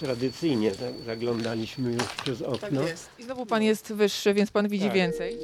tradycyjnie zaglądaliśmy już przez okno. Tak jest. I znowu pan jest wyższy, więc pan widzi Tak. więcej.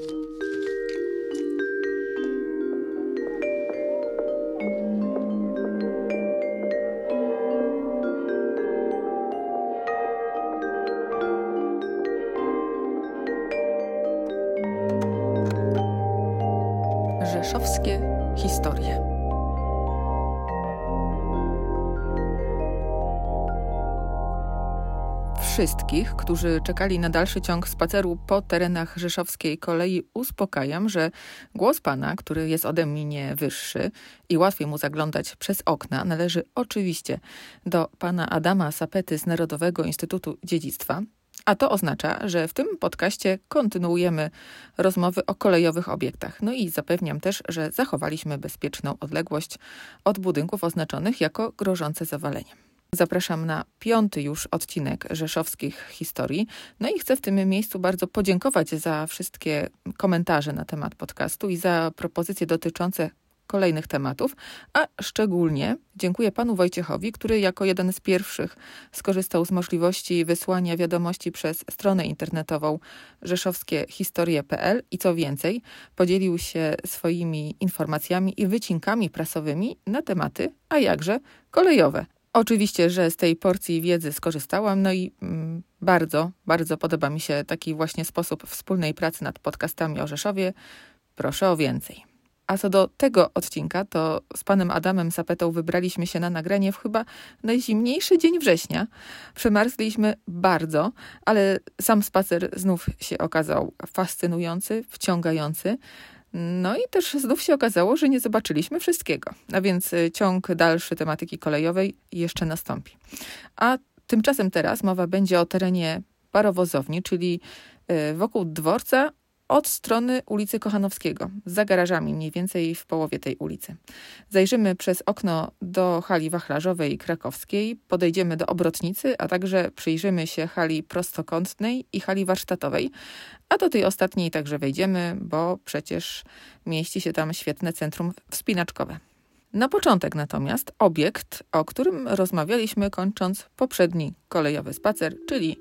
Wszystkich, którzy czekali na dalszy ciąg spaceru po terenach rzeszowskiej kolei, uspokajam, że głos pana, który jest ode mnie nie wyższy i łatwiej mu zaglądać przez okna, należy oczywiście do pana Adama Sapety z Narodowego Instytutu Dziedzictwa. A to oznacza, że w tym podcaście kontynuujemy rozmowy o kolejowych obiektach. No i zapewniam też, że zachowaliśmy bezpieczną odległość od budynków oznaczonych jako grożące zawaleniem. Zapraszam na piąty już odcinek rzeszowskich historii. No i chcę w tym miejscu bardzo podziękować za wszystkie komentarze na temat podcastu i za propozycje dotyczące kolejnych tematów, a szczególnie dziękuję panu Wojciechowi, który jako jeden z pierwszych skorzystał z możliwości wysłania wiadomości przez stronę internetową rzeszowskiehistorie.pl i co więcej, podzielił się swoimi informacjami i wycinkami prasowymi na tematy, a jakże kolejowe. Oczywiście, że z tej porcji wiedzy skorzystałam, no i mm, bardzo, bardzo podoba mi się taki właśnie sposób wspólnej pracy nad podcastami o Rzeszowie. Proszę o więcej. A co do tego odcinka, to z panem Adamem Sapetą wybraliśmy się na nagranie w chyba najzimniejszy dzień września. Przemarzliśmy bardzo, ale sam spacer znów się okazał fascynujący, wciągający. No i też znów się okazało, że nie zobaczyliśmy wszystkiego, a więc y, ciąg dalszy tematyki kolejowej jeszcze nastąpi. A tymczasem teraz mowa będzie o terenie parowozowni, czyli y, wokół dworca od strony ulicy Kochanowskiego, za garażami, mniej więcej w połowie tej ulicy. Zajrzymy przez okno do hali wachlarzowej krakowskiej, podejdziemy do obrotnicy, a także przyjrzymy się hali prostokątnej i hali warsztatowej, a do tej ostatniej także wejdziemy, bo przecież mieści się tam świetne centrum wspinaczkowe. Na początek natomiast obiekt, o którym rozmawialiśmy kończąc poprzedni kolejowy spacer, czyli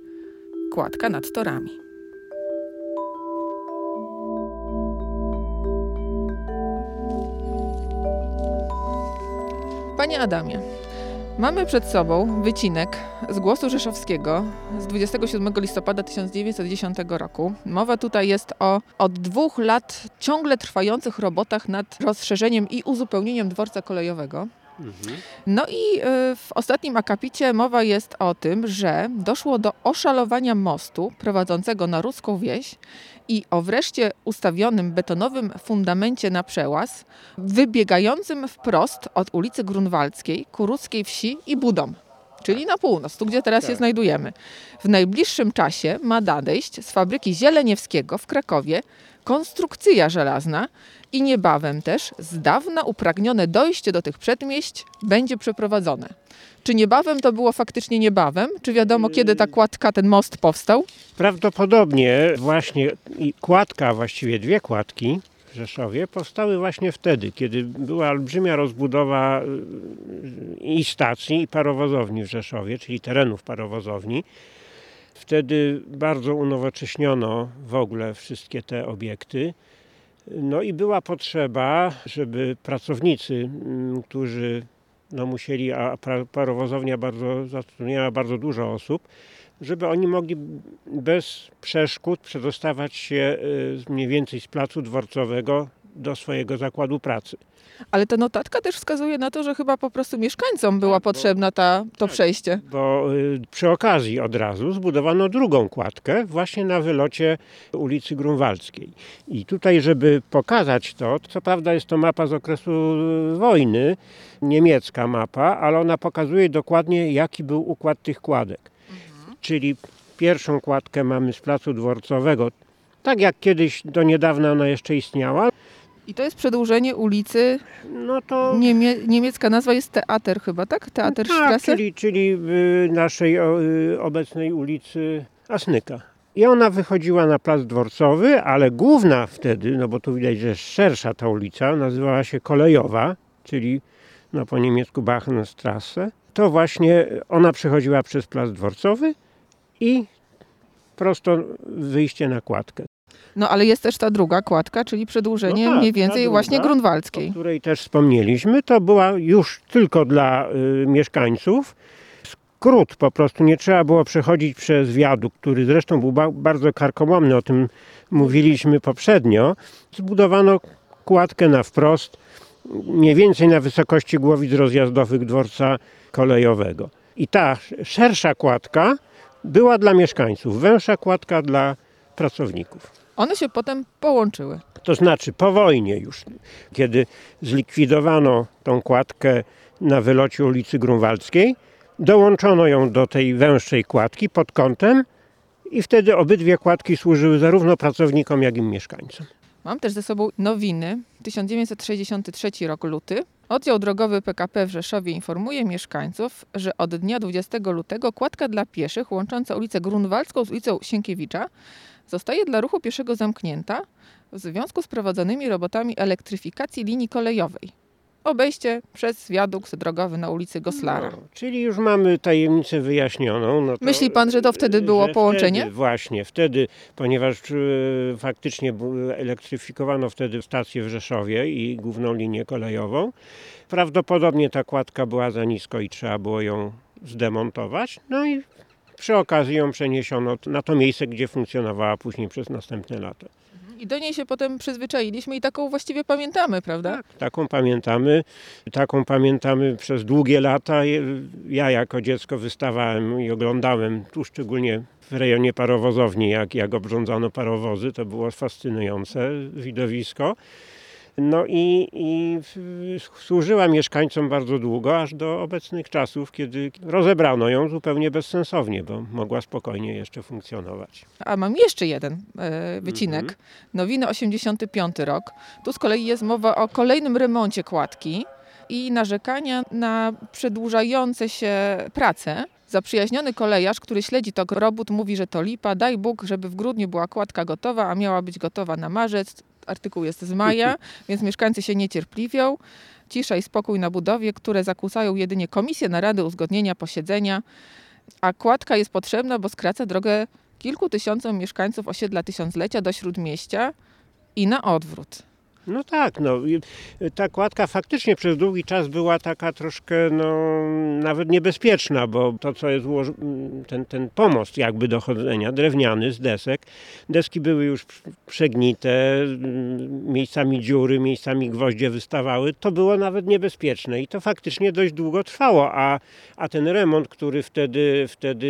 kładka nad torami. Panie Adamie, mamy przed sobą wycinek z głosu Rzeszowskiego z 27 listopada 1910 roku. Mowa tutaj jest o od dwóch lat ciągle trwających robotach nad rozszerzeniem i uzupełnieniem dworca kolejowego. Mhm. No i y, w ostatnim akapicie mowa jest o tym, że doszło do oszalowania mostu prowadzącego na Ruską Wieś i o wreszcie ustawionym betonowym fundamencie na przełaz, wybiegającym wprost od ulicy Grunwaldzkiej, ku Ruskiej Wsi i Budom. Czyli na północ, tu gdzie teraz się Tak. znajdujemy. W najbliższym czasie ma nadejść z fabryki Zieleniewskiego w Krakowie konstrukcja żelazna i niebawem też z dawna upragnione dojście do tych przedmieść będzie przeprowadzone. Czy niebawem to było faktycznie niebawem? Czy wiadomo, kiedy ta kładka, ten most powstał? Prawdopodobnie właśnie kładka, właściwie dwie kładki w Rzeszowie powstały właśnie wtedy, kiedy była olbrzymia rozbudowa y, i stacji, i parowozowni w Rzeszowie, czyli terenów parowozowni. Wtedy bardzo unowocześniono w ogóle wszystkie te obiekty. No i była potrzeba, żeby pracownicy, mm, którzy no musieli, a parowozownia bardzo, zatrudniała bardzo dużo osób, żeby oni mogli bez przeszkód przedostawać się y, mniej więcej z placu dworcowego do swojego zakładu pracy. Ale ta notatka też wskazuje na to, że chyba po prostu mieszkańcom była Tak, bo- potrzebna ta, to przejście. Bo y, przy okazji od razu zbudowano drugą kładkę właśnie na wylocie ulicy Grunwaldzkiej. I tutaj, żeby pokazać to, co prawda jest to mapa z okresu y, wojny, niemiecka mapa, ale ona pokazuje dokładnie jaki był układ tych kładek. Czyli pierwszą kładkę mamy z placu dworcowego, tak jak kiedyś do niedawna ona jeszcze istniała, I to jest przedłużenie ulicy, no to niemie, niemiecka nazwa jest Teater chyba, tak? tak, Teaterstrasse? czyli, czyli w naszej y, obecnej ulicy Asnyka. I ona wychodziła na plac dworcowy, ale główna wtedy, no bo tu widać, że jest szersza ta ulica, nazywała się Kolejowa, czyli no po niemiecku Bachenstrasse. to właśnie ona przechodziła przez plac dworcowy i prosto wyjście na kładkę. No ale jest też ta druga kładka, czyli przedłużenie No tak, mniej więcej druga, właśnie O grunwaldzkiej. której też wspomnieliśmy, to była już tylko dla y, mieszkańców. Skrót po prostu, nie trzeba było przechodzić przez wiadukt, który zresztą był ba- bardzo karkołomny, o tym mówiliśmy poprzednio. Zbudowano kładkę na wprost, mniej więcej na wysokości głowic rozjazdowych dworca kolejowego. I ta szersza kładka była dla mieszkańców, węższa kładka dla pracowników. One się potem połączyły. To znaczy po wojnie już, kiedy zlikwidowano tą kładkę na wylocie ulicy Grunwaldzkiej, dołączono ją do tej węższej kładki pod kątem i wtedy obydwie kładki służyły zarówno pracownikom, jak i mieszkańcom. Mam też ze sobą nowiny. 1963 rok luty. Oddział drogowy PKP w Rzeszowie informuje mieszkańców, że od dnia 20 lutego kładka dla pieszych łącząca ulicę Grunwaldzką z ulicą Sienkiewicza zostaje dla ruchu pieszego zamknięta w związku z prowadzonymi robotami elektryfikacji linii kolejowej. Obejście przez wiadukt drogowy na ulicy Goslara. No, czyli już mamy tajemnicę wyjaśnioną. No to, Myśli pan, że to wtedy było połączenie? Wtedy, właśnie, wtedy, ponieważ e, faktycznie elektryfikowano wtedy stację w Rzeszowie i główną linię kolejową, prawdopodobnie ta kładka była za nisko i trzeba było ją zdemontować. No i przy okazji ją przeniesiono na to miejsce, gdzie funkcjonowała później przez następne lata. I do niej się potem przyzwyczailiśmy i taką właściwie pamiętamy, prawda? Taką pamiętamy, taką pamiętamy przez długie lata. Ja jako dziecko wystawałem i oglądałem tu szczególnie w rejonie parowozowni, jak, jak obrządzano parowozy. To było fascynujące widowisko. No i, i służyła mieszkańcom bardzo długo, aż do obecnych czasów, kiedy rozebrano ją zupełnie bezsensownie, bo mogła spokojnie jeszcze funkcjonować. A mam jeszcze jeden e, wycinek. Mhm. Nowiny 85 rok. Tu z kolei jest mowa o kolejnym remoncie kładki i narzekania na przedłużające się prace. Zaprzyjaźniony kolejarz, który śledzi tok robót, mówi, że to lipa. Daj Bóg, żeby w grudniu była kładka gotowa, a miała być gotowa na marzec. Artykuł jest z maja, więc mieszkańcy się niecierpliwią. Cisza i spokój na budowie, które zakłócają jedynie komisje, narady, uzgodnienia, posiedzenia. A kładka jest potrzebna, bo skraca drogę kilku tysiącom mieszkańców osiedla Tysiąclecia do Śródmieścia i na odwrót. No tak, no, i ta kładka faktycznie przez długi czas była taka troszkę, no, nawet niebezpieczna, bo to, co jest ułoż... ten, ten pomost jakby dochodzenia, drewniany z desek, deski były już przegnite, mm, miejscami dziury, miejscami gwoździe wystawały, to było nawet niebezpieczne i to faktycznie dość długo trwało, a, a ten remont, który wtedy, wtedy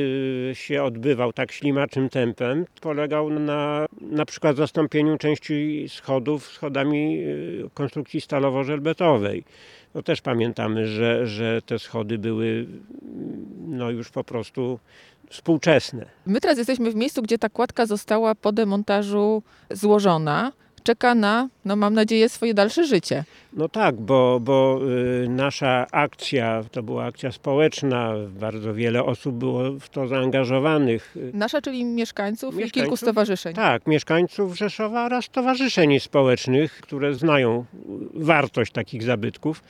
się odbywał tak ślimaczym tempem, polegał na na przykład zastąpieniu części schodów schodami y, konstrukcji stalowo-żelbetowej. No też pamiętamy, że, że te schody były mm, no już po prostu współczesne. My teraz jesteśmy w miejscu, gdzie ta kładka została po demontażu złożona. Czeka na, no mam nadzieję, swoje dalsze życie. No tak, bo, bo y, nasza akcja to była akcja społeczna, bardzo wiele osób było w to zaangażowanych. Nasza, czyli mieszkańców, i kilku Mieszkańców? stowarzyszeń. Tak, mieszkańców Rzeszowa oraz stowarzyszeń społecznych, które znają wartość takich zabytków.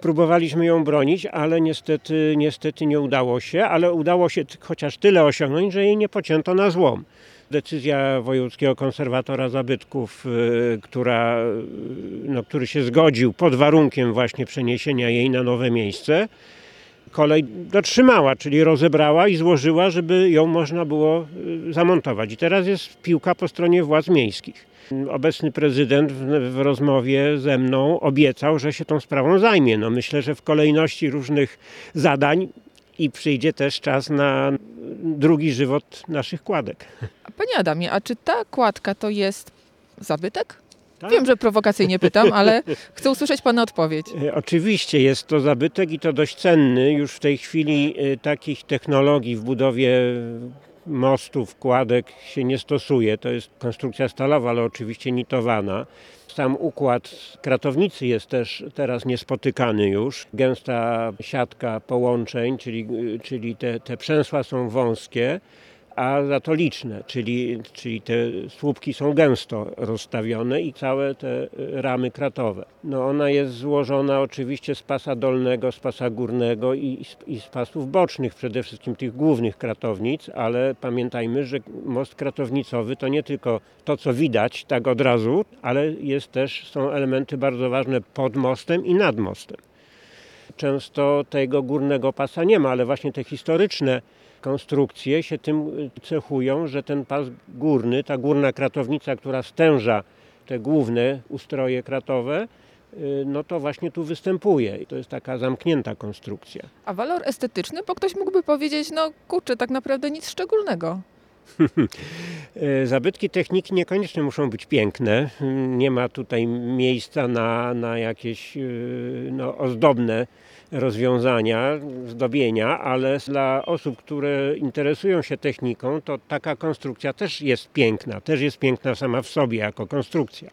Próbowaliśmy ją bronić, ale niestety, niestety nie udało się, ale udało się chociaż tyle osiągnąć, że jej nie pocięto na złom. Decyzja wojewódzkiego konserwatora zabytków, y, która, y, no, który się zgodził pod warunkiem właśnie przeniesienia jej na nowe miejsce, kolej dotrzymała, czyli rozebrała i złożyła, żeby ją można było y, zamontować. I teraz jest piłka po stronie władz miejskich. Obecny prezydent w, w rozmowie ze mną obiecał, że się tą sprawą zajmie. No myślę, że w kolejności różnych zadań i przyjdzie też czas na drugi żywot naszych kładek. Panie Adamie, a czy ta kładka to jest zabytek? Tak? Wiem, że prowokacyjnie pytam, ale chcę usłyszeć Pana odpowiedź. E, Oczywiście jest to zabytek i to dość cenny. Już w tej chwili e, takich technologii w budowie mostów, kładek się nie stosuje. To jest konstrukcja stalowa, ale oczywiście nitowana. Sam układ kratownicy jest też teraz niespotykany już. Gęsta siatka połączeń, czyli, czyli te, te przęsła są wąskie, a za to liczne, czyli, czyli te słupki są gęsto rozstawione i całe te ramy kratowe. No ona jest złożona oczywiście z pasa dolnego, z pasa górnego i, i z pasów bocznych, przede wszystkim tych głównych kratownic, ale pamiętajmy, że most kratownicowy to nie tylko to, co widać tak od razu, ale jest też, są elementy bardzo ważne pod mostem i nad mostem. Często tego górnego pasa nie ma, ale właśnie te historyczne konstrukcje się tym cechują, że ten pas górny, ta górna kratownica, która stęża te główne ustroje kratowe, no to właśnie tu występuje i to jest taka zamknięta konstrukcja. A walor estetyczny, bo ktoś mógłby powiedzieć, no kurczę, tak naprawdę nic szczególnego. Zabytki techniki niekoniecznie muszą być piękne. Nie ma tutaj miejsca na, na jakieś no, ozdobne rozwiązania, zdobienia, ale dla osób, które interesują się techniką, to taka konstrukcja też jest piękna, też jest piękna sama w sobie jako konstrukcja.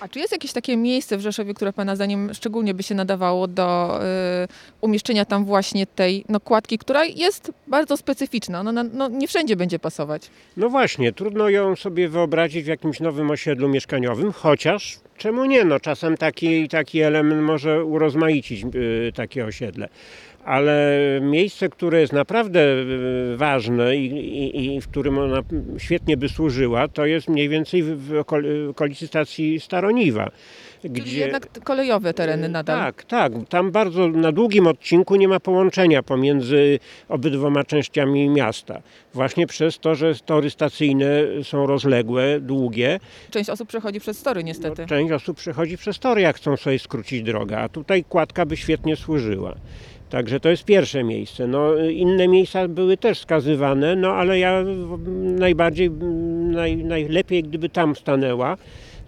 A czy jest jakieś takie miejsce w Rzeszowie, które Pana zdaniem szczególnie by się nadawało do y, umieszczenia tam właśnie tej no, kładki, która jest bardzo specyficzna? No, no, nie wszędzie będzie pasować. No właśnie, trudno ją sobie wyobrazić w jakimś nowym osiedlu mieszkaniowym, chociaż czemu nie? No, czasem taki, taki element może urozmaicić y, takie osiedle ale miejsce, które jest naprawdę y, ważne i, i, i, w którym ona świetnie by służyła, to jest mniej więcej w, okolicy stacji Staroniwa. Gdzie... Czyli jednak kolejowe tereny nadal. Tak, tak. Tam bardzo na długim odcinku nie ma połączenia pomiędzy obydwoma częściami miasta. Właśnie przez to, że tory stacyjne są rozległe, długie. Część osób przechodzi przez tory niestety. No, część osób przechodzi przez tory, jak chcą sobie skrócić drogę, a tutaj kładka by świetnie służyła. Także to jest pierwsze miejsce. No, inne miejsca były też wskazywane, no ale ja najbardziej, naj, najlepiej gdyby tam stanęła.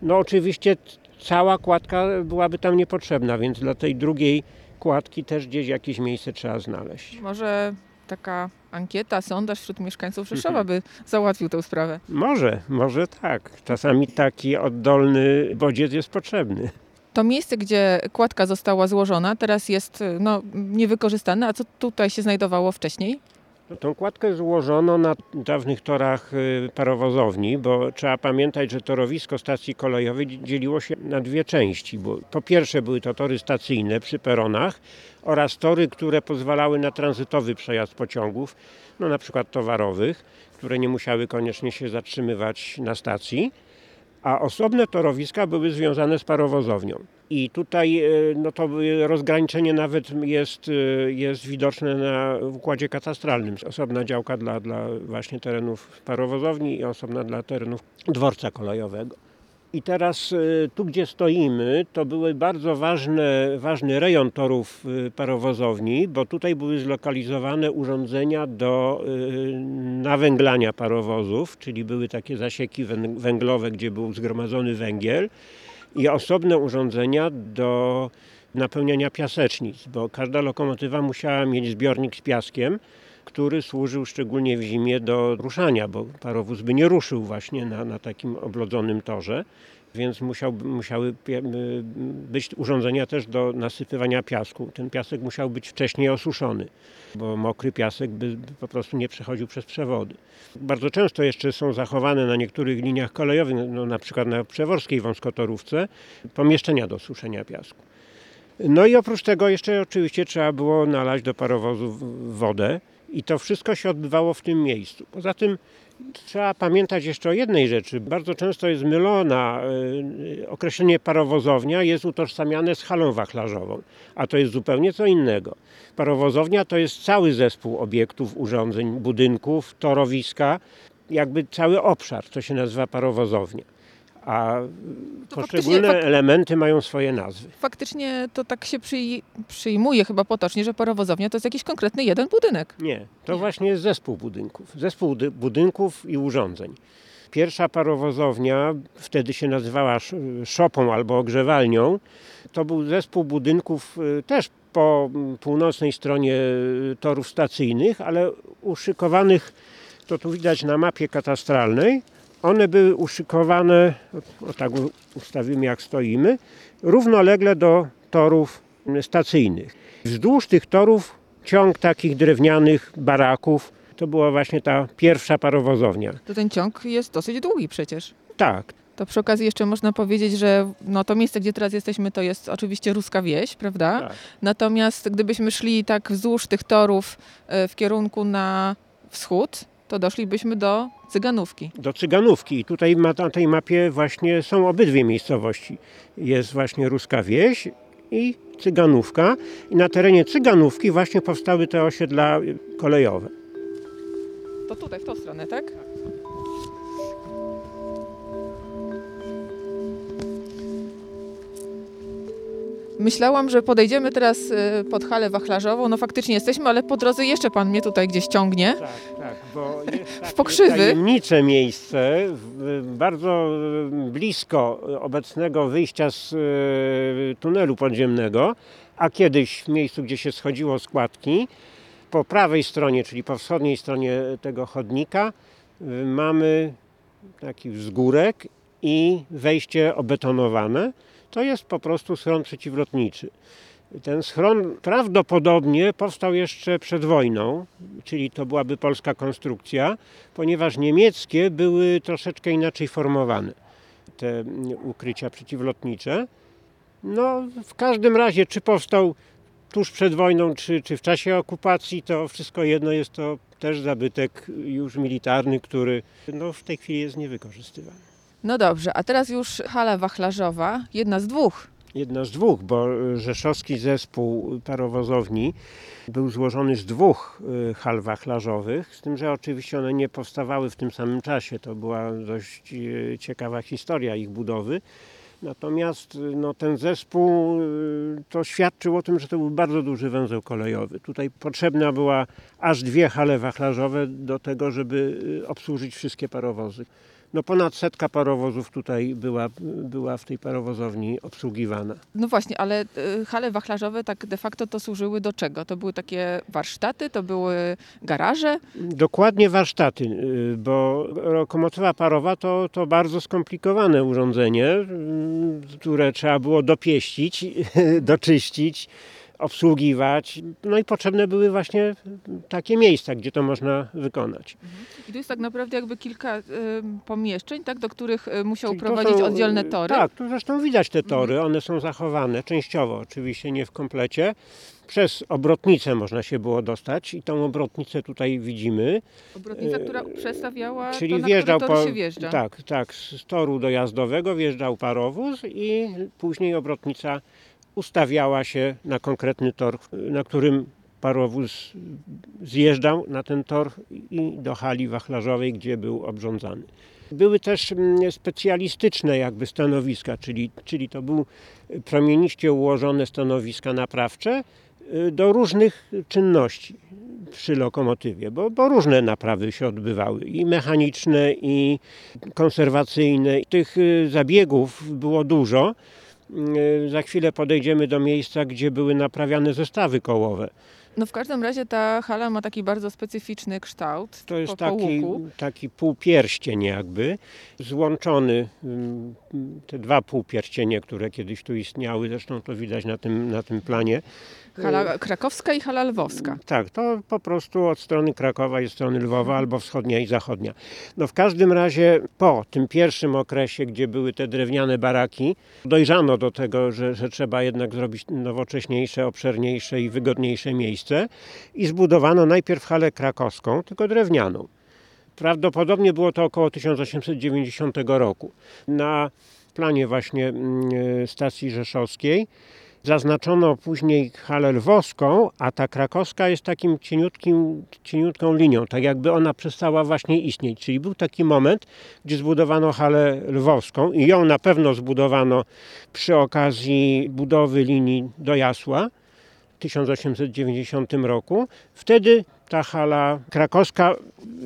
No oczywiście cała kładka byłaby tam niepotrzebna, więc dla tej drugiej kładki też gdzieś jakieś miejsce trzeba znaleźć. Może taka ankieta, sondaż wśród mieszkańców Rzeszowa by załatwił tę sprawę. Może, może tak. Czasami taki oddolny bodziec jest potrzebny. To miejsce, gdzie kładka została złożona, teraz jest no, niewykorzystane. A co tutaj się znajdowało wcześniej? No, tą kładkę złożono na dawnych torach y, parowozowni, bo trzeba pamiętać, że torowisko stacji kolejowej dzieliło się na dwie części. Bo po pierwsze były to tory stacyjne przy peronach oraz tory, które pozwalały na tranzytowy przejazd pociągów, no na przykład towarowych, które nie musiały koniecznie się zatrzymywać na stacji a osobne torowiska były związane z parowozownią. I tutaj e, no to rozgraniczenie nawet jest, e, jest widoczne na układzie katastralnym. Osobna działka dla, dla właśnie terenów parowozowni i osobna dla terenów dworca kolejowego. I teraz y, tu, gdzie stoimy, to były bardzo ważne, ważny rejon torów y, parowozowni, bo tutaj były zlokalizowane urządzenia do y, nawęglania parowozów, czyli były takie zasieki węglowe, gdzie był zgromadzony węgiel i osobne urządzenia do napełniania piasecznic, bo każda lokomotywa musiała mieć zbiornik z piaskiem, który służył szczególnie w zimie do ruszania, bo parowóz by nie ruszył właśnie na, na takim oblodzonym torze więc musiał, musiały być urządzenia też do nasypywania piasku. Ten piasek musiał być wcześniej osuszony, bo mokry piasek by po prostu nie przechodził przez przewody. Bardzo często jeszcze są zachowane na niektórych liniach kolejowych, no na przykład na przeworskiej wąskotorówce, pomieszczenia do suszenia piasku. No i oprócz tego jeszcze oczywiście trzeba było nalać do parowozu wodę i to wszystko się odbywało w tym miejscu. Poza tym trzeba pamiętać jeszcze o jednej rzeczy. Bardzo często jest mylona. Y, określenie parowozownia jest utożsamiane z halą wachlarzową, a to jest zupełnie co innego. Parowozownia to jest cały zespół obiektów, urządzeń, budynków, torowiska, jakby cały obszar, to się nazywa parowozownia a to poszczególne elementy mają swoje nazwy. Faktycznie to tak się przyj przyjmuje chyba potocznie, że parowozownia to jest jakiś konkretny jeden budynek. Nie, to Nie. właśnie jest zespół budynków. Zespół budynków i urządzeń. Pierwsza parowozownia, wtedy się nazywała szopą albo ogrzewalnią, to był zespół budynków y, też po północnej stronie y, torów stacyjnych, ale uszykowanych, to tu widać na mapie katastralnej, one były uszykowane, o tak ustawimy jak stoimy, równolegle do torów stacyjnych. Wzdłuż tych torów ciąg takich drewnianych baraków, To była właśnie ta pierwsza parowozownia. To ten ciąg jest dosyć długi przecież. Tak, To przy okazji jeszcze można powiedzieć, że no to miejsce, gdzie teraz jesteśmy, to jest oczywiście Ruska Wieś, prawda? tak. Natomiast gdybyśmy szli tak wzdłuż tych torów e, w kierunku na wschód, to doszlibyśmy do Cyganówki. do Cyganówki. I tutaj na tej mapie właśnie są obydwie miejscowości. Jest właśnie Ruska Wieś i Cyganówka. I na terenie Cyganówki właśnie powstały te osiedla kolejowe. To tutaj, w tą stronę, tak? Myślałam, że podejdziemy teraz e, pod halę wachlarzową. No faktycznie jesteśmy, ale po drodze jeszcze pan mnie tutaj gdzieś ciągnie. Tak, tak, bo jest takie pokrzywy. tajemnicze miejsce, w- bardzo y, blisko obecnego wyjścia z y, tunelu podziemnego, a kiedyś w miejscu, gdzie się schodziło składki, po prawej stronie, czyli po wschodniej stronie tego chodnika, y, mamy taki wzgórek i wejście obetonowane. To jest po prostu schron przeciwlotniczy. Ten schron prawdopodobnie powstał jeszcze przed wojną, czyli to byłaby polska konstrukcja, ponieważ niemieckie były troszeczkę inaczej formowane, te ukrycia przeciwlotnicze. No, w każdym razie, czy powstał tuż przed wojną, czy, czy w czasie okupacji, to wszystko jedno jest to też zabytek już militarny, który no, w tej chwili jest niewykorzystywany. No dobrze, a teraz już hala wachlarzowa, jedna z dwóch. Jedna z dwóch, bo rzeszowski zespół parowozowni był złożony z dwóch y, hal wachlarzowych, z tym, że oczywiście one nie powstawały w tym samym czasie. To była dość y, ciekawa historia ich budowy. Natomiast y, no, ten zespół y, to świadczył o tym, że to był bardzo duży węzeł kolejowy. Tutaj potrzebna była aż dwie hale wachlarzowe do tego, żeby y, obsłużyć wszystkie parowozy. No ponad setka parowozów tutaj była, była w tej parowozowni obsługiwana. No właśnie, ale y, hale wachlarzowe tak de facto to służyły do czego? To były takie warsztaty, to były garaże? Dokładnie warsztaty, y, bo lokomotywa parowa to, to bardzo skomplikowane urządzenie, y, które trzeba było dopieścić, doczyścić, obsługiwać. No i potrzebne były właśnie takie miejsca, gdzie to można wykonać. I tu jest tak naprawdę jakby kilka y, pomieszczeń, tak, do których y, musiał Czyli prowadzić są, oddzielne tory. Tak, tu zresztą widać te tory, one są zachowane częściowo, oczywiście nie w komplecie. Przez obrotnicę można się było dostać i tą obrotnicę tutaj widzimy. Obrotnica, która przestawiała Czyli to, na wjeżdżał po, się wjeżdża. Tak, tak, z toru dojazdowego wjeżdżał parowóz i później obrotnica ustawiała się na konkretny tor, na którym parowóz zjeżdżał na ten tor i do hali wachlarzowej, gdzie był obrządzany. Były też mm, specjalistyczne jakby stanowiska, czyli, czyli to był promieniście ułożone stanowiska naprawcze y, do różnych czynności przy lokomotywie, bo, bo różne naprawy się odbywały i mechaniczne, i konserwacyjne. Tych y, zabiegów było dużo. Y, Za chwilę podejdziemy do miejsca, gdzie były naprawiane zestawy kołowe. No w każdym razie ta hala ma taki bardzo specyficzny kształt. To jest po, po taki, łuku. taki półpierścień jakby, złączony, te dwa półpierścienie, które kiedyś tu istniały, zresztą to widać na tym, na tym planie. Hala krakowska i hala lwowska. Tak, to po prostu od strony Krakowa i strony Lwowa, albo wschodnia i zachodnia. No w każdym razie po tym pierwszym okresie, gdzie były te drewniane baraki, dojrzano do tego, że, że trzeba jednak zrobić nowocześniejsze, obszerniejsze i wygodniejsze miejsce i zbudowano najpierw halę krakowską, tylko drewnianą. Prawdopodobnie było to około 1890 roku. Na planie właśnie mm, stacji rzeszowskiej Zaznaczono później halę lwowską, a ta krakowska jest takim cieniutkim, cieniutką linią, tak jakby ona przestała właśnie istnieć. Czyli był taki moment, gdzie zbudowano halę lwowską i ją na pewno zbudowano przy okazji budowy linii do Jasła w 1890 roku. Wtedy ta hala krakowska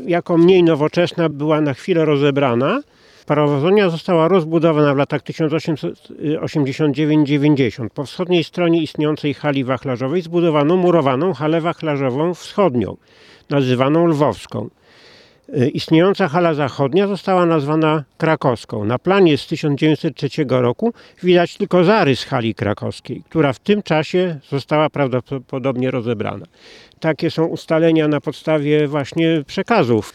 jako mniej nowoczesna była na chwilę rozebrana. Parowozownia została rozbudowana w latach 1889-90. Po wschodniej stronie istniejącej hali wachlarzowej zbudowano murowaną halę wachlarzową wschodnią, nazywaną lwowską. Y, Istniejąca hala zachodnia została nazwana krakowską. Na planie z 1903 roku widać tylko zarys hali krakowskiej, która w tym czasie została prawdopodobnie rozebrana. Takie są ustalenia na podstawie właśnie przekazów.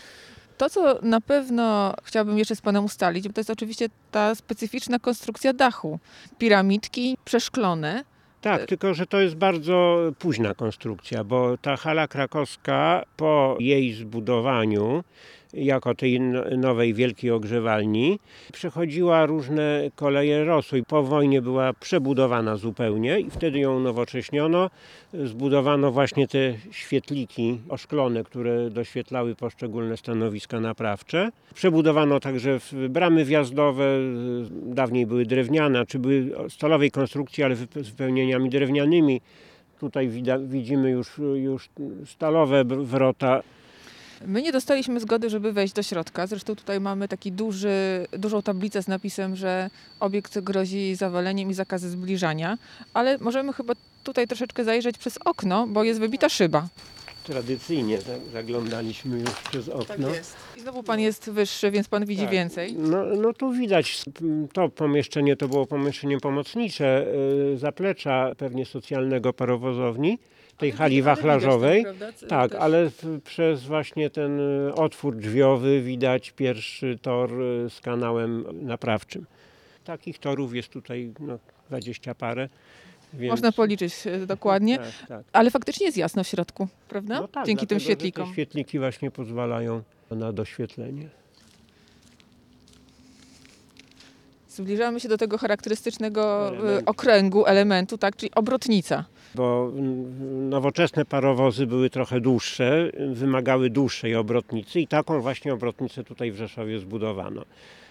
To, co na pewno chciałabym jeszcze z Panem ustalić, to jest oczywiście ta specyficzna konstrukcja dachu. Piramidki przeszklone. Tak, tylko że to jest bardzo późna konstrukcja, bo ta hala krakowska po jej zbudowaniu jako tej nowej wielkiej ogrzewalni przechodziła różne koleje losu i po wojnie była przebudowana zupełnie i wtedy ją nowocześniono. Zbudowano właśnie te świetliki oszklone, które doświetlały poszczególne stanowiska naprawcze. Przebudowano także bramy wjazdowe, dawniej były drewniane, czy były stalowej konstrukcji, ale wypełnieniami drewnianymi. Tutaj widzimy już, już stalowe wrota. My nie dostaliśmy zgody, żeby wejść do środka. Zresztą tutaj mamy taki duży, dużą tablicę z napisem, że obiekt grozi zawaleniem i zakazy zbliżania, ale możemy chyba tutaj troszeczkę zajrzeć przez okno, bo jest wybita szyba. Tradycyjnie zaglądaliśmy już przez okno. Tak jest. I znowu pan jest wyższy, więc pan widzi tak. więcej. No, no tu widać, to pomieszczenie to było pomieszczenie pomocnicze, y, zaplecza pewnie socjalnego parowozowni tej hali wachlarzowej. Tak, ale przez właśnie ten y, otwór drzwiowy widać pierwszy tor y, z kanałem naprawczym. Takich torów jest tutaj no, 20 parę. Więc... Można policzyć y, dokładnie, tak, tak. ale faktycznie jest jasno w środku, prawda? No tak, Dzięki dlatego, tym świetlikom. Te świetliki właśnie pozwalają na doświetlenie. Zbliżamy się do tego charakterystycznego elementu. okręgu, elementu, tak, czyli obrotnica bo nowoczesne parowozy były trochę dłuższe, wymagały dłuższej obrotnicy i taką właśnie obrotnicę tutaj w Rzeszowie zbudowano.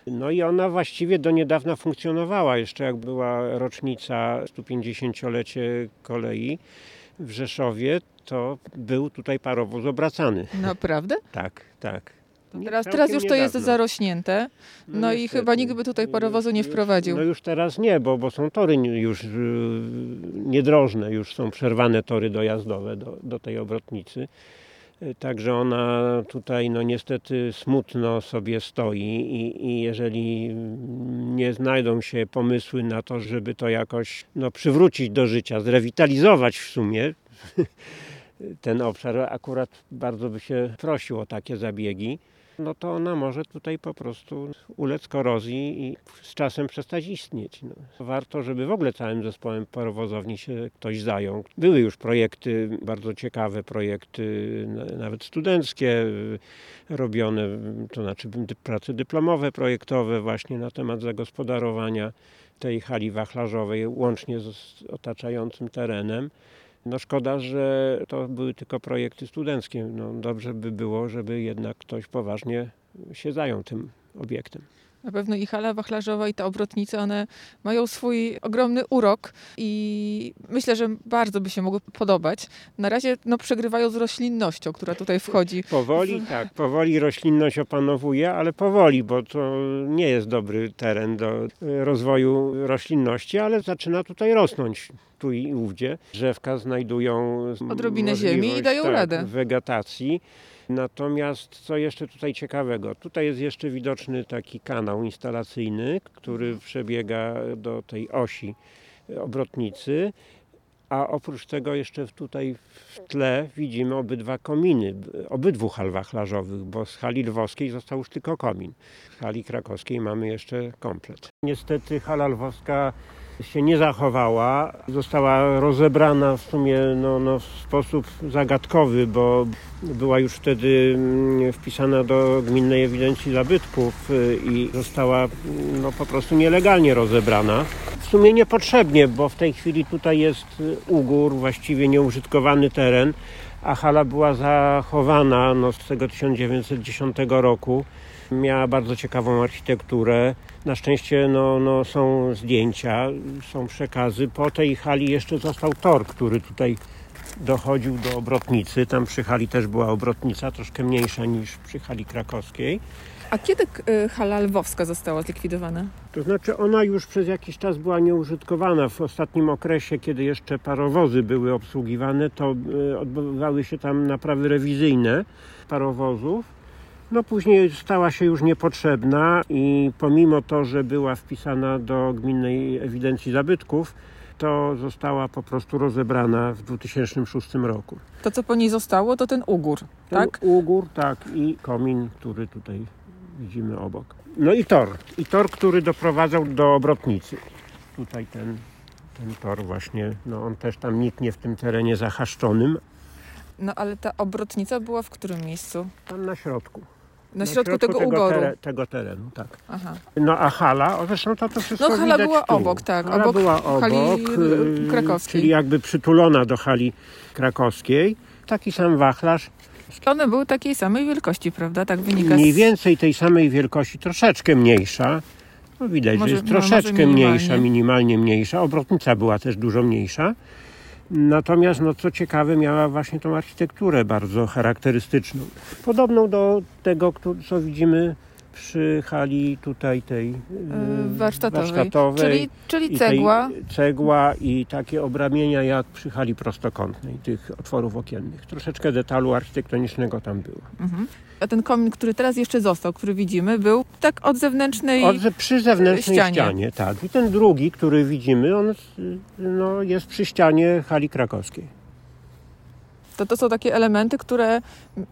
No i ona właściwie do niedawna funkcjonowała, jeszcze jak była rocznica 150-lecie kolei w Rzeszowie, to był tutaj parowóz obracany. Naprawdę? tak, tak. Teraz, teraz już to jest zarośnięte, no, no i chyba nikt by tutaj parowozu nie wprowadził. No już teraz nie, bo, bo są tory już y, niedrożne, już są przerwane tory dojazdowe do, do tej obrotnicy. Y, także ona tutaj no niestety smutno sobie stoi i, i jeżeli nie znajdą się pomysły na to, żeby to jakoś no, przywrócić do życia, zrewitalizować w sumie ten obszar, akurat bardzo by się prosił o takie zabiegi no to ona może tutaj po prostu ulec korozji i z czasem przestać istnieć. No. Warto, żeby w ogóle całym zespołem parowozowni się ktoś zajął. Były już projekty, bardzo ciekawe projekty, nawet studenckie, robione, to znaczy prace dyplomowe, projektowe właśnie na temat zagospodarowania tej hali wachlarzowej łącznie z otaczającym terenem. No szkoda, że to były tylko projekty studenckie. No dobrze by było, żeby jednak ktoś poważnie się zajął tym obiektem. Na pewno i hala wachlarzowa i ta obrotnica, one mają swój ogromny urok i myślę, że bardzo by się mogły podobać. Na razie no, przegrywają z roślinnością, która tutaj wchodzi. Powoli, tak, powoli roślinność opanowuje, ale powoli, bo to nie jest dobry teren do rozwoju roślinności, ale zaczyna tutaj rosnąć tu i ówdzie. Drzewka znajdują odrobinę ziemi i dają tak, radę. Wegetacji. Natomiast co jeszcze tutaj ciekawego? Tutaj jest jeszcze widoczny taki kanał instalacyjny, który przebiega do tej osi obrotnicy. A oprócz tego jeszcze tutaj w tle widzimy obydwa kominy, obydwu hal wachlarzowych, bo z hali lwowskiej został już tylko komin. W hali krakowskiej mamy jeszcze komplet. Niestety hala lwowska się nie zachowała. Została rozebrana w sumie no, no, w sposób zagadkowy, bo była już wtedy mm, wpisana do Gminnej Ewidencji Zabytków y, i została no, po prostu nielegalnie rozebrana. W sumie niepotrzebnie, bo w tej chwili tutaj jest ugór, właściwie nieużytkowany teren, a hala była zachowana no, z tego 1910 roku. Miała bardzo ciekawą architekturę. Na szczęście no, no, są zdjęcia, są przekazy. Po tej hali jeszcze został tor, który tutaj dochodził do obrotnicy. Tam przy hali też była obrotnica, troszkę mniejsza niż przy hali krakowskiej. A kiedy y, hala lwowska została zlikwidowana? To znaczy ona już przez jakiś czas była nieużytkowana. W ostatnim okresie, kiedy jeszcze parowozy były obsługiwane, to y, odbywały się tam naprawy rewizyjne parowozów no później stała się już niepotrzebna i pomimo to, że była wpisana do gminnej ewidencji zabytków, to została po prostu rozebrana w 2006 roku. To, co po niej zostało, to ten ugór, Ten tak? Ugór, tak, i komin, który tutaj widzimy obok. No i tor. I tor, który doprowadzał do obrotnicy. Tutaj ten, ten tor właśnie, no on też tam niknie w tym terenie zahaszczonym. No ale ta obrotnica była w którym miejscu? Tam na środku. Na środku tego, tego, ugoru. tere- tego terenu, tak. Aha. No a hala, o, zresztą to, to wszystko No, hala była tu. obok, tak, Hala obok była hali, obok, y, y, krakowskiej. Czyli jakby przytulona do hali krakowskiej. Taki sam wachlarz, One były takiej samej wielkości, prawda? Tak wynika mniej więcej tej samej wielkości, troszeczkę mniejsza. No widać, Może- że jest no, troszeczkę minimalnie. mniejsza, minimalnie mniejsza. Obrotnica była też dużo mniejsza. Natomiast, no co ciekawe, miała właśnie tą architekturę bardzo charakterystyczną. Podobną do tego, co widzimy przy hali tutaj tej y, y, warsztatowej. warsztatowej. Czyli, czyli I cegła. Cegła i takie obramienia jak przy hali prostokątnej, tych otworów okiennych. Troszeczkę detalu architektonicznego tam było. Mhm. A ten komin, który teraz jeszcze został, który widzimy, był tak od zewnętrznej... Od, przy zewnętrznej ścianie. ścianie. tak. I ten drugi, który widzimy, on y, no, jest przy ścianie hali krakowskiej. To, to są takie elementy, które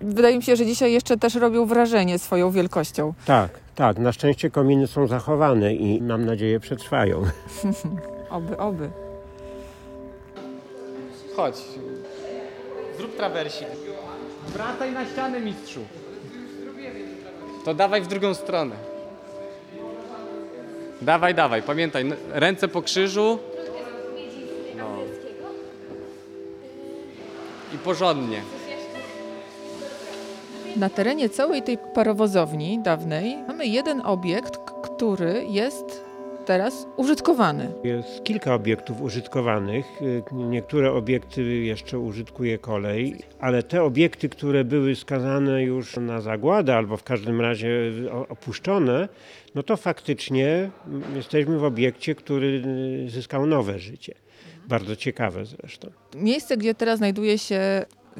wydaje mi się, że dzisiaj jeszcze też robią wrażenie swoją wielkością. Tak, tak. Na szczęście kominy są zachowane i mam nadzieję przetrwają. Oby, oby. Chodź. Zrób trawersik. Wracaj na ścianę, mistrzu. To dawaj w drugą stronę. Dawaj, dawaj. Pamiętaj, ręce po krzyżu. I porządnie. Na terenie całej tej parowozowni dawnej mamy jeden obiekt, który jest teraz użytkowany. Jest kilka obiektów użytkowanych. Y, Niektóre obiekty jeszcze użytkuje kolej, ale te obiekty, które były skazane już na zagładę albo w każdym razie opuszczone, no to faktycznie mm, jesteśmy w obiekcie, który y, zyskał nowe życie. Bardzo ciekawe zresztą. Miejsce, gdzie teraz znajduje się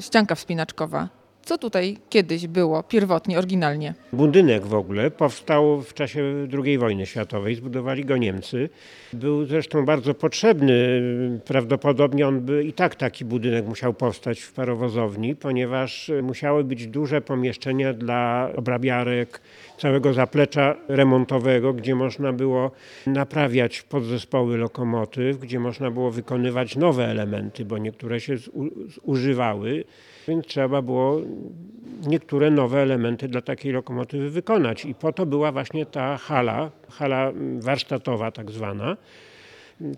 ścianka wspinaczkowa. Co tutaj kiedyś było pierwotnie, oryginalnie? Budynek w ogóle powstał w czasie II wojny światowej, zbudowali go Niemcy. Był zresztą bardzo potrzebny, prawdopodobnie on by i tak taki budynek musiał powstać w parowozowni, ponieważ musiały być duże pomieszczenia dla obrabiarek, całego zaplecza remontowego, gdzie można było naprawiać podzespoły lokomotyw, gdzie można było wykonywać nowe elementy, bo niektóre się zu- zużywały, więc trzeba było niektóre nowe elementy dla takiej lokomotywy wykonać. I po to była właśnie ta hala, hala warsztatowa tak zwana.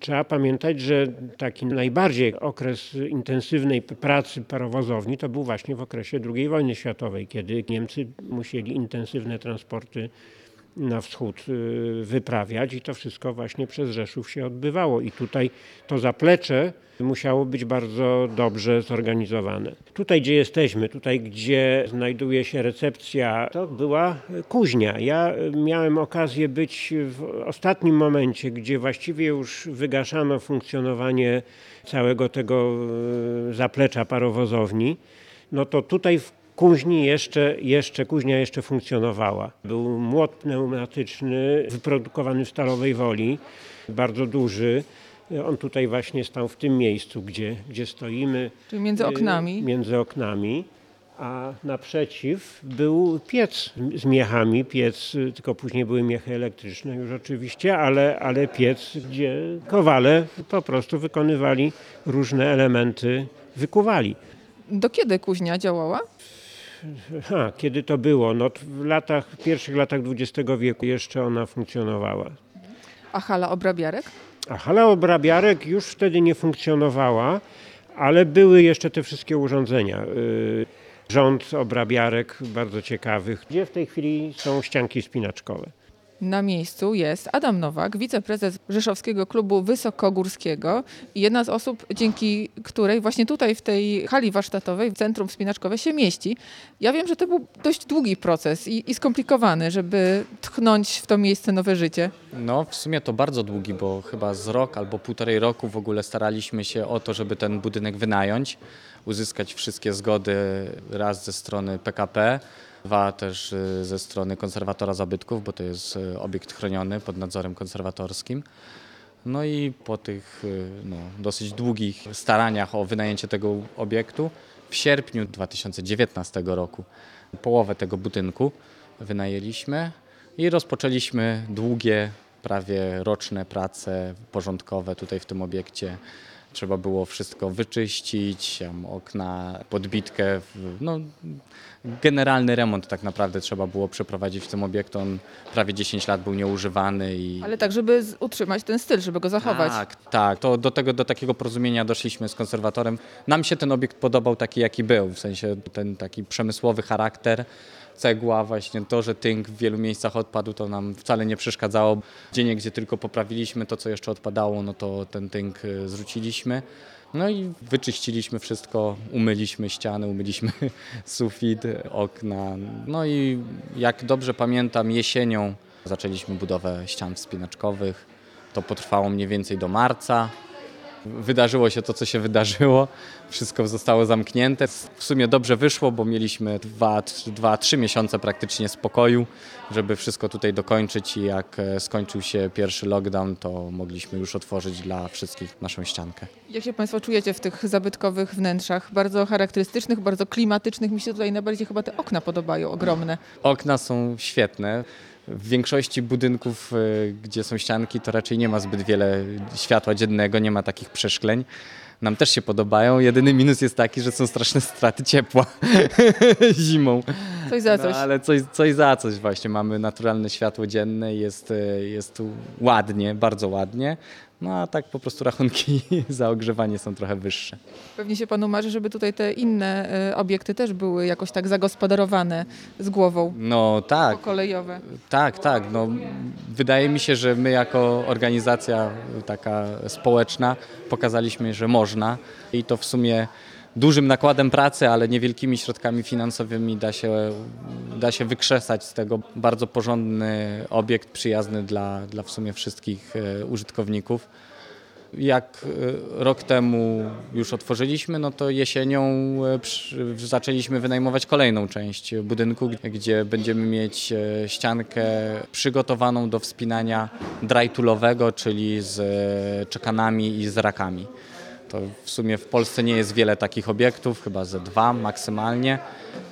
Trzeba pamiętać, że taki najbardziej okres intensywnej pracy parowozowni to był właśnie w okresie II wojny światowej, kiedy Niemcy musieli intensywne transporty na wschód y, wyprawiać i to wszystko właśnie przez Rzeszów się odbywało. I tutaj to zaplecze musiało być bardzo dobrze zorganizowane. Tutaj, gdzie jesteśmy, tutaj, gdzie znajduje się recepcja, to była kuźnia. Ja miałem okazję być w ostatnim momencie, gdzie właściwie już wygaszano funkcjonowanie całego tego y, zaplecza parowozowni. No to tutaj w Kuźni jeszcze, jeszcze, kuźnia jeszcze funkcjonowała. Był młot pneumatyczny wyprodukowany w stalowej woli, bardzo duży. On tutaj właśnie stał w tym miejscu, gdzie, gdzie stoimy. Czyli między oknami. Y, Między oknami. A naprzeciw był piec z miechami, piec, y, tylko później były miechy elektryczne już oczywiście, ale, ale piec, gdzie kowale po prostu wykonywali różne elementy, wykuwali. Do kiedy kuźnia działała? Ha, kiedy to było? No, w latach, w pierwszych latach XX wieku jeszcze ona funkcjonowała. A hala obrabiarek? A hala obrabiarek już wtedy nie funkcjonowała, ale były jeszcze te wszystkie urządzenia. Y, Rząd obrabiarek bardzo ciekawych, gdzie w tej chwili są ścianki spinaczkowe. Na miejscu jest Adam Nowak, wiceprezes Rzeszowskiego Klubu Wysokogórskiego i jedna z osób, dzięki której właśnie tutaj w tej hali warsztatowej, Centrum Wspinaczkowe się mieści. Ja wiem, że to był dość długi proces i, i skomplikowany, żeby tchnąć w to miejsce nowe życie. No, w sumie to bardzo długi, bo chyba z rok albo półtorej roku w ogóle staraliśmy się o to, żeby ten budynek wynająć, uzyskać wszystkie zgody raz ze strony PKP, dwa też y, ze strony konserwatora zabytków, bo to jest y, obiekt chroniony pod nadzorem konserwatorskim. No i po tych y, no, dosyć długich staraniach o wynajęcie tego obiektu w sierpniu 2019 roku połowę tego budynku wynajęliśmy i rozpoczęliśmy długie, prawie roczne prace porządkowe tutaj w tym obiekcie. Trzeba było wszystko wyczyścić, okna, podbitkę, no, generalny remont tak naprawdę trzeba było przeprowadzić w tym obiekcie. On prawie 10 lat był nieużywany i Ale tak, żeby z- utrzymać ten styl, żeby go zachować. tak, tak. To do, tego, do takiego porozumienia doszliśmy z konserwatorem. Nam się ten obiekt podobał taki, jaki był, w sensie ten taki przemysłowy charakter. Cegła, właśnie to, że tynk w wielu miejscach odpadł, to nam wcale nie przeszkadzało. Gdzie gdzie tylko poprawiliśmy to, co jeszcze odpadało, no to ten tynk y, zrzuciliśmy. No i wyczyściliśmy wszystko, umyliśmy ściany, umyliśmy sufit, okna. No i jak dobrze pamiętam, jesienią zaczęliśmy budowę ścian wspinaczkowych. To potrwało mniej więcej do marca. Wydarzyło się to, co się wydarzyło. Wszystko zostało zamknięte. W sumie dobrze wyszło, bo mieliśmy 2-3 miesiące praktycznie spokoju, żeby wszystko tutaj dokończyć i jak e, skończył się pierwszy lockdown, to mogliśmy już otworzyć dla wszystkich naszą ściankę. Jak się Państwo czujecie w tych zabytkowych wnętrzach? Bardzo charakterystycznych, bardzo klimatycznych. Mi się tutaj najbardziej chyba te okna podobają, ogromne. Okna są świetne. W większości budynków, y, gdzie są ścianki, to raczej nie ma zbyt wiele światła dziennego, nie ma takich przeszkleń. Nam też się podobają. Jedyny minus jest taki, że są straszne straty ciepła zimą. Coś za coś. No, ale coś, coś za coś właśnie. Mamy naturalne światło dzienne, jest, y, jest tu ładnie, bardzo ładnie. No a tak po prostu rachunki za ogrzewanie są trochę wyższe. Pewnie się Panu marzy, żeby tutaj te inne e, obiekty też były jakoś tak zagospodarowane z głową. No tak, Kolejowe. Tak, tak. No, wydaje mi się, że my jako organizacja taka społeczna pokazaliśmy, że można i to w sumie dużym nakładem pracy, ale niewielkimi środkami finansowymi da się, da się wykrzesać z tego bardzo porządny obiekt przyjazny dla, dla w sumie wszystkich e, użytkowników. Jak e, rok temu już otworzyliśmy, no to jesienią e, zaczęliśmy wynajmować kolejną część budynku, gdzie będziemy mieć ściankę przygotowaną do wspinania dry-toolowego, czyli z czekanami i z rakami. To w sumie w Polsce nie jest wiele takich obiektów, chyba ze dwa maksymalnie.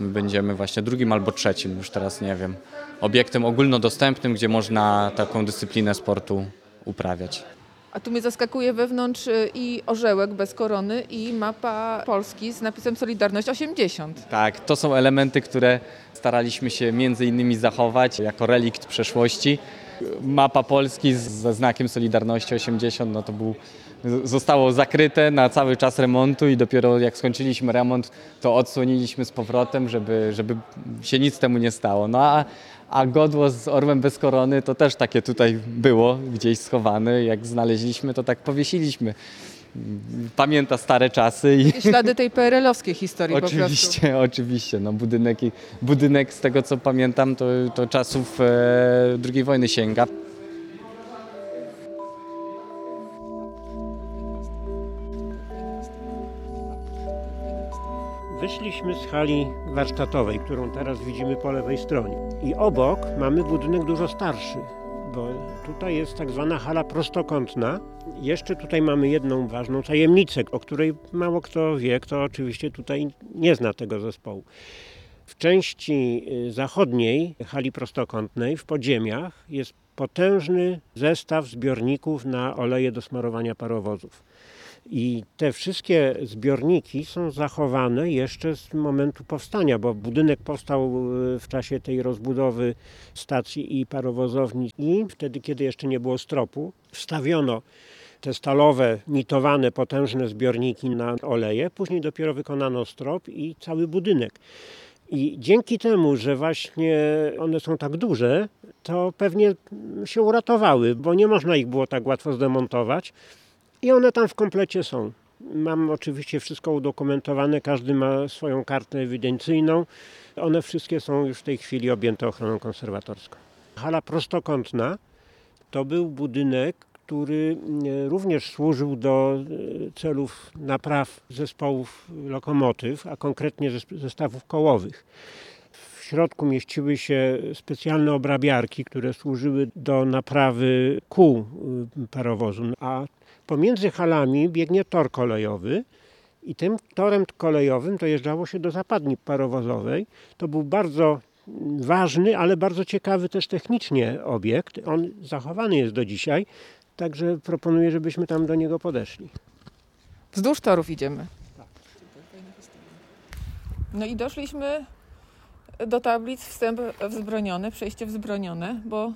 My będziemy właśnie drugim albo trzecim, już teraz nie wiem, obiektem ogólnodostępnym, gdzie można taką dyscyplinę sportu uprawiać. A tu mnie zaskakuje wewnątrz y, i orzełek bez korony i mapa Polski z napisem Solidarność 80. Tak, to są elementy, które staraliśmy się między innymi zachować jako relikt przeszłości. Mapa Polski ze znakiem Solidarności 80, no to był, zostało zakryte na cały czas remontu i dopiero jak skończyliśmy remont, to odsłoniliśmy z powrotem, żeby, żeby się nic temu nie stało. No a, a godło z orłem bez korony to też takie tutaj było, gdzieś schowane. Jak znaleźliśmy, to tak powiesiliśmy. Pamięta stare czasy i, I ślady tej PRL-owskiej historii po. Oczywiście, oczywiście. No, budynek, i- budynek, z tego co pamiętam, to, to czasów e, II wojny sięga. Wyszliśmy z hali warsztatowej, którą teraz widzimy po lewej stronie. I obok mamy budynek dużo starszy, bo tutaj jest tak zwana hala prostokątna. Jeszcze tutaj mamy jedną ważną tajemnicę, o której mało kto wie, kto oczywiście tutaj nie zna tego zespołu. W części y, zachodniej hali prostokątnej, w podziemiach, jest potężny zestaw zbiorników na oleje do smarowania parowozów. I te wszystkie zbiorniki są zachowane jeszcze z momentu powstania, bo budynek powstał y, w czasie tej rozbudowy stacji i parowozowni. I wtedy, kiedy jeszcze nie było stropu, wstawiono te stalowe, nitowane, potężne zbiorniki na oleje. Później dopiero wykonano strop i cały budynek. I dzięki temu, że właśnie one są tak duże, to pewnie się uratowały, bo nie można ich było tak łatwo zdemontować. I one tam w komplecie są. Mam oczywiście wszystko udokumentowane, każdy ma swoją kartę ewidencyjną. One wszystkie są już w tej chwili objęte ochroną konserwatorską. Hala prostokątna to był budynek, który e, również służył do e, celów napraw zespołów lokomotyw, a konkretnie zes- zestawów kołowych. W środku mieściły się specjalne obrabiarki, które służyły do naprawy kół y, parowozu, a pomiędzy halami biegnie tor kolejowy i tym torem kolejowym dojeżdżało się do zapadni parowozowej. To był bardzo ważny, ale bardzo ciekawy też technicznie obiekt. On zachowany jest do dzisiaj, także proponuję, żebyśmy tam do niego podeszli. Wzdłuż torów idziemy. No i doszliśmy do tablic wstęp wzbroniony, przejście wzbronione, bo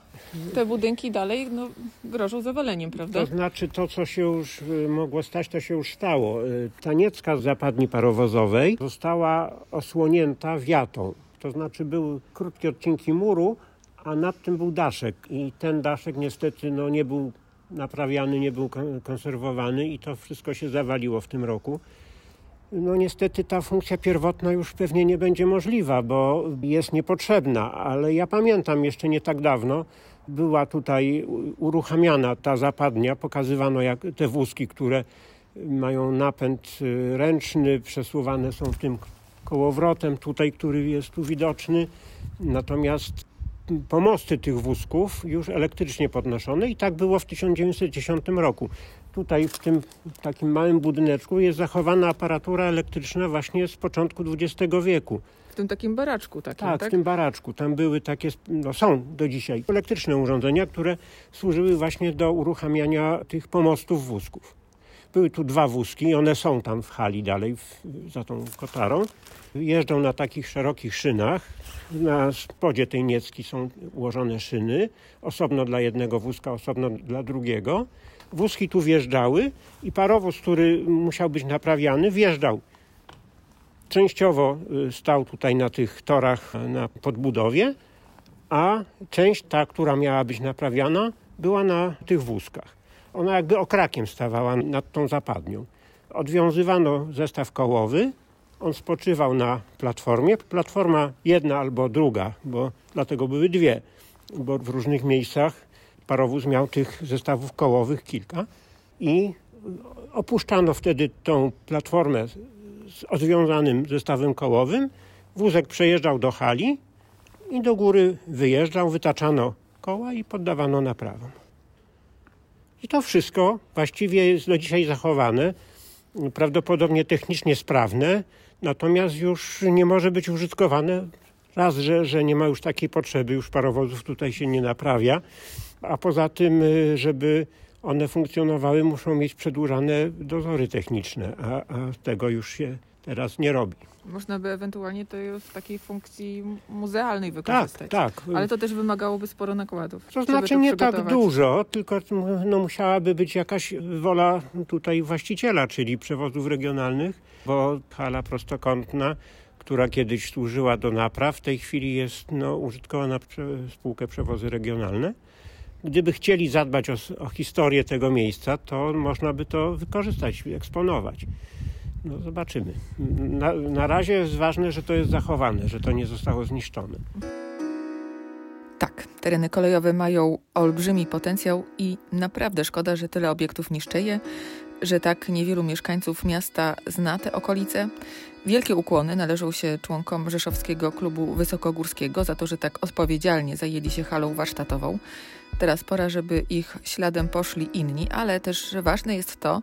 te budynki dalej no, grożą zawaleniem, prawda? To znaczy to, co się już y, mogło stać, to się już stało. Y, Ta niecka z zapadni parowozowej została osłonięta wiatą. To znaczy były krótkie odcinki muru, a nad tym był daszek. I ten daszek niestety no, nie był naprawiany, nie był kon- konserwowany i to wszystko się zawaliło w tym roku. No niestety ta funkcja pierwotna już pewnie nie będzie możliwa, bo jest niepotrzebna, ale ja pamiętam jeszcze nie tak dawno była tutaj uruchamiana ta zapadnia, pokazywano jak te wózki, które mają napęd y, ręczny, przesuwane są tym kołowrotem tutaj, który jest tu widoczny. Natomiast pomosty tych wózków już elektrycznie podnoszone i tak było w 1910 roku. Tutaj w tym takim małym budyneczku jest zachowana aparatura elektryczna właśnie z początku XX wieku. W tym takim baraczku takim, Tak, tak? w tym baraczku. Tam były takie, no są do dzisiaj, elektryczne urządzenia, które służyły właśnie do uruchamiania tych pomostów wózków. Były tu dwa wózki, one są tam w hali dalej, w, za tą kotarą. Jeżdżą na takich szerokich szynach. Na spodzie tej niecki są ułożone szyny, osobno dla jednego wózka, osobno dla drugiego. Wózki tu wjeżdżały i parowóz, który musiał być naprawiany, wjeżdżał częściowo y, stał tutaj na tych torach y, na podbudowie, a część ta, która miała być naprawiana, była na tych wózkach. Ona jakby okrakiem stawała nad tą zapadnią. Odwiązywano zestaw kołowy, on spoczywał na platformie. Platforma jedna albo druga, bo dlatego były dwie, bo w różnych miejscach parowóz miał tych zestawów kołowych kilka i opuszczano wtedy tą platformę z odwiązanym zestawem kołowym. Wózek przejeżdżał do hali i do góry wyjeżdżał, wytaczano koła i poddawano naprawom. I to wszystko właściwie jest do dzisiaj zachowane, prawdopodobnie technicznie sprawne, natomiast już nie może być użytkowane. Raz, że, że nie ma już takiej potrzeby, już parowozów tutaj się nie naprawia, a poza tym, y, żeby one funkcjonowały, muszą mieć przedłużane dozory techniczne, a, a tego już się teraz nie robi. Można by ewentualnie to w takiej funkcji muzealnej Tak, wykorzystać. tak. Ale to też wymagałoby sporo nakładów. To znaczy to nie tak dużo, tylko no, musiałaby być jakaś wola tutaj właściciela, czyli przewozów regionalnych, bo hala prostokątna, która kiedyś służyła do napraw, w tej chwili jest no, użytkowana przez spółkę Przewozy Regionalne. Gdyby chcieli zadbać o, o historię tego miejsca, to można by to wykorzystać, eksponować. No zobaczymy. Na, na razie jest ważne, że to jest zachowane, że to nie zostało zniszczone. Tak, tereny kolejowe mają olbrzymi potencjał i naprawdę szkoda, że tyle obiektów niszczeje, że tak niewielu mieszkańców miasta zna te okolice. Wielkie ukłony należą się członkom Rzeszowskiego Klubu Wysokogórskiego za to, że tak odpowiedzialnie zajęli się halą warsztatową. Teraz pora, żeby ich śladem poszli inni, ale też ważne jest to,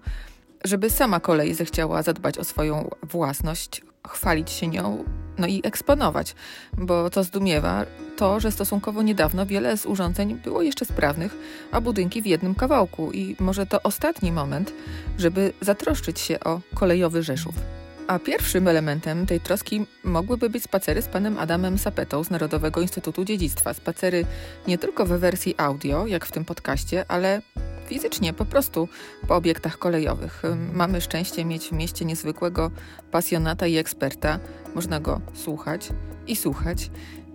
żeby sama kolej zechciała zadbać o swoją własność, chwalić się nią, no i eksponować, bo to zdumiewa to, że stosunkowo niedawno wiele z urządzeń było jeszcze sprawnych, a budynki w jednym kawałku i może to ostatni moment, żeby zatroszczyć się o kolejowy Rzeszów. A pierwszym elementem tej troski mogłyby być spacery z panem Adamem Sapetą z Narodowego Instytutu Dziedzictwa. Spacery nie tylko we wersji audio, jak w tym podcaście, ale fizycznie, po prostu po obiektach kolejowych. Mamy szczęście mieć w mieście niezwykłego pasjonata i eksperta. Można go słuchać i słuchać.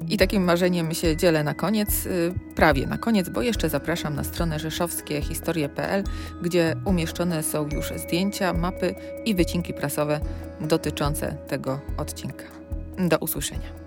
I takim marzeniem się dzielę na koniec, y, prawie na koniec, bo jeszcze zapraszam na stronę rzeszowskiehistorie.pl, gdzie umieszczone są już zdjęcia, mapy i wycinki prasowe dotyczące tego odcinka. Do usłyszenia.